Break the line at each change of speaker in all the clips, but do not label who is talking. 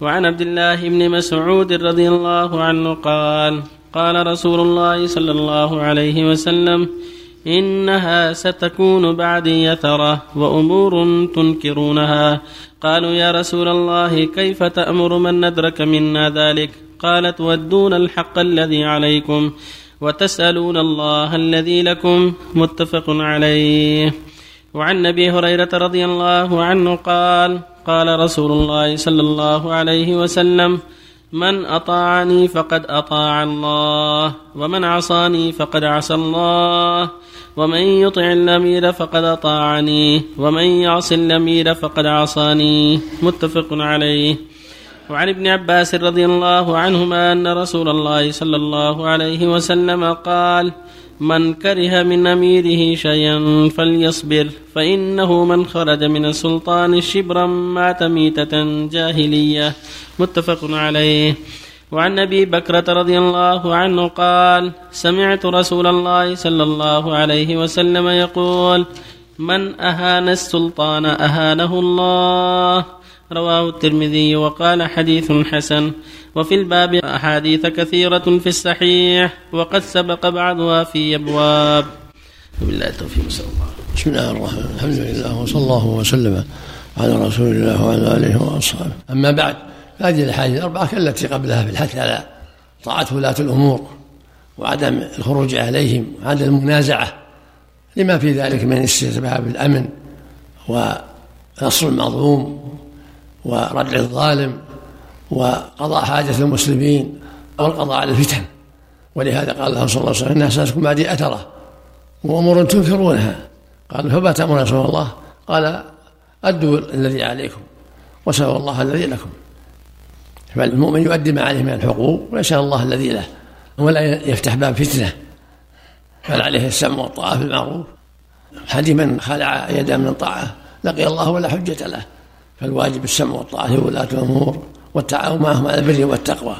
وعن عبد الله بن مسعود رضي الله عنه قال قال رسول الله صلى الله عليه وسلم إنها ستكون بعدي يثرة وأمور تنكرونها. قالوا يا رسول الله كيف تأمر من ندرك منا ذلك؟ قال تودون الحق الذي عليكم وتسألون الله الذي لكم متفق عليه. وعن أبي هريرة رضي الله عنه قال قال رسول الله صلى الله عليه وسلم من أطاعني فقد أطاع الله ومن عصاني فقد عصى الله ومن يطع الأمير فقد أطاعني ومن يعص الأمير فقد عصاني. متفق عليه. وعن ابن عباس رضي الله عنهما أن رسول الله صلى الله عليه وسلم قال من كره من أميره شيئا فليصبر فإنه من خرج من السلطان شبرا مات ميتة جاهلية متفق عليه. وعن أبي بكرة رضي الله عنه قال سمعت رسول الله صلى الله عليه وسلم يقول من أهان السلطان أهانه الله. رواه الترمذي وقال حديث حسن. وفي الباب أحاديث كثيرة في الصحيح وقد سبق بعضها في أبواب.
وبالله التوفيق صلى الله بسم الله الرحمن الحمد لله وصلى الله وسلم على رسول الله وعلى آله وأصحابه. أما بعد هذه الأحاديث الأربعة كالتي قبلها في الحث على طاعة ولاة الأمور وعدم الخروج عليهم وعدم المنازعة. لما في ذلك من استتباب الأمن ونصر المظلوم وردع الظالم وقضاء حاجة المسلمين والقضاء على الفتن. ولهذا قال الله صلى الله عليه وسلم الناس ستكون بعدي أثرة وأمور تنكرونها. قالوا فما تأمرون رسول الله. قال أدوا الذي عليكم وسألوا الله الذي لكم. فالمؤمن يؤدي ما عليه من الحقوق ويسأل الله الذي له ولا يفتح باب فتنة. بل عليه السمع والطاعة في المعروف. حديث من خلع يدا من طاعة لقي الله ولا حجة له؟ فالواجب السمع والطاعة لولاة الأمور والتعاون معهم على البر والتقوى.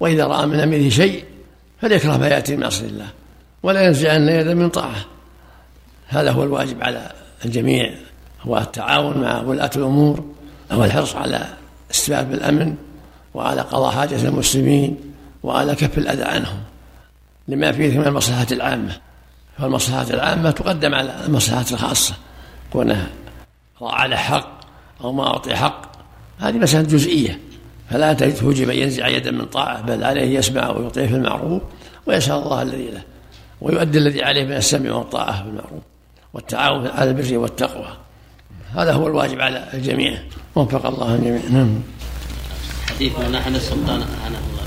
وإذا رأى من أمره شيء فليكره ما يأتي من معصية الله. ولا ينزعن يدا من طاعة. هذا هو الواجب على الجميع. هو التعاون مع ولاة الأمور. والحرص على استباب الأمن وعلى قضاء حاجة المسلمين وعلى كف الأذى عنهم. لما فيه من المصلحة العامة. فالمصلحة العامة تقدم على المصلحة الخاصة كونها على حق أو ما أعطي حق هذه مسألة جزئية. فلا توجب أن ينزع يدا من طاعة بل عليه يسمع ويطيع في المعروف ويسأل الله الذي له ويؤدي الذي عليه من السمع والطاعة في المعروف والتعاون على البر والتقوى. هذا هو الواجب على الجميع. وفق الله الجميع. نعم.
حديث من أحد السلطان أنا الله.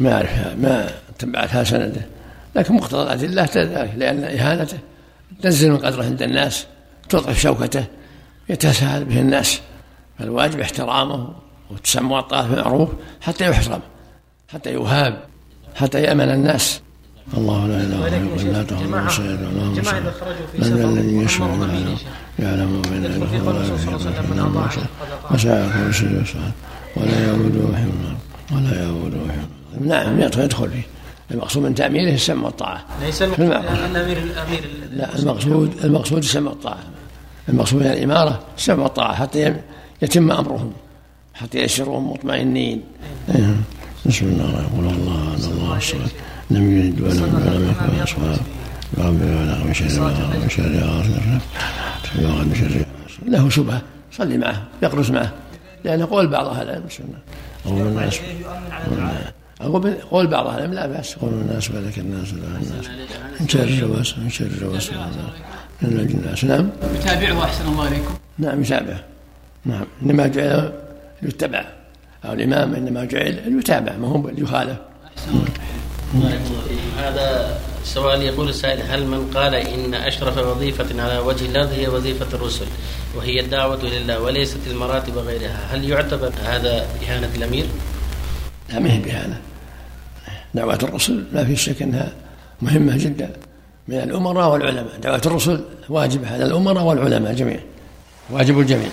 ما أعرف ما تبعتها سنده. لكن مقتضى الأدلة ذلك لأن إهانته تنزل من قدره عند الناس تضعف شوكته يتساهل به الناس. فالواجب احترامه والتسمع الطاعة بالمعروف حتى يحترم حتى يهاب حتى يأمن الناس. الله لا إله إلا هو لا تهرب سيد اللهم من ذا الذي يشفع عنده يعلم بين يديه ولا يحيط وسع كرسي وسعه ولا يؤوده حفظه ولا يؤوده حفظه نعم يدخل فيه. المقصود من تأمينه السمع والطاعة
ليس الأمير الأمير
لا المقصود المقصود السمع والطاعة المقصود من الإمارة السمع والطاعة حتى يتم أمرهم حتى يسيروا مطمئنين. بسم الله يقول الله أن الله الصلاة لم يلد ولم ولم يكن أصحاب رب ولا من شر ما من شر من شر له شبهة. صلي معه يقرص معه. لأن قول بعض أهل العلم أقول الناس أقول قول بعض أهل العلم لا بأس قول الناس ولك الناس لا الناس. من شر الوسواس من شر الوسواس من الناس. نعم؟
يتابعه أحسن الله إليكم.
نعم يتابعه نعم. إنما جعل يتبع. أو الإمام إنما جعل يتابع ما هو يخالف.
هذا سؤال يقول السائل هل من قال إن أشرف وظيفة على وجه الأرض هي وظيفة الرسل وهي الدعوة لله وليست المراتب وغيرها هل يعتبر هذا إهانة الأمير؟
لا ما هي بإهانة. دعوة الرسل لا في شك أنها مهمة جدا من الأمراء والعلماء. دعوة الرسل واجبة على الأمراء والعلماء جميعا واجب الجميع.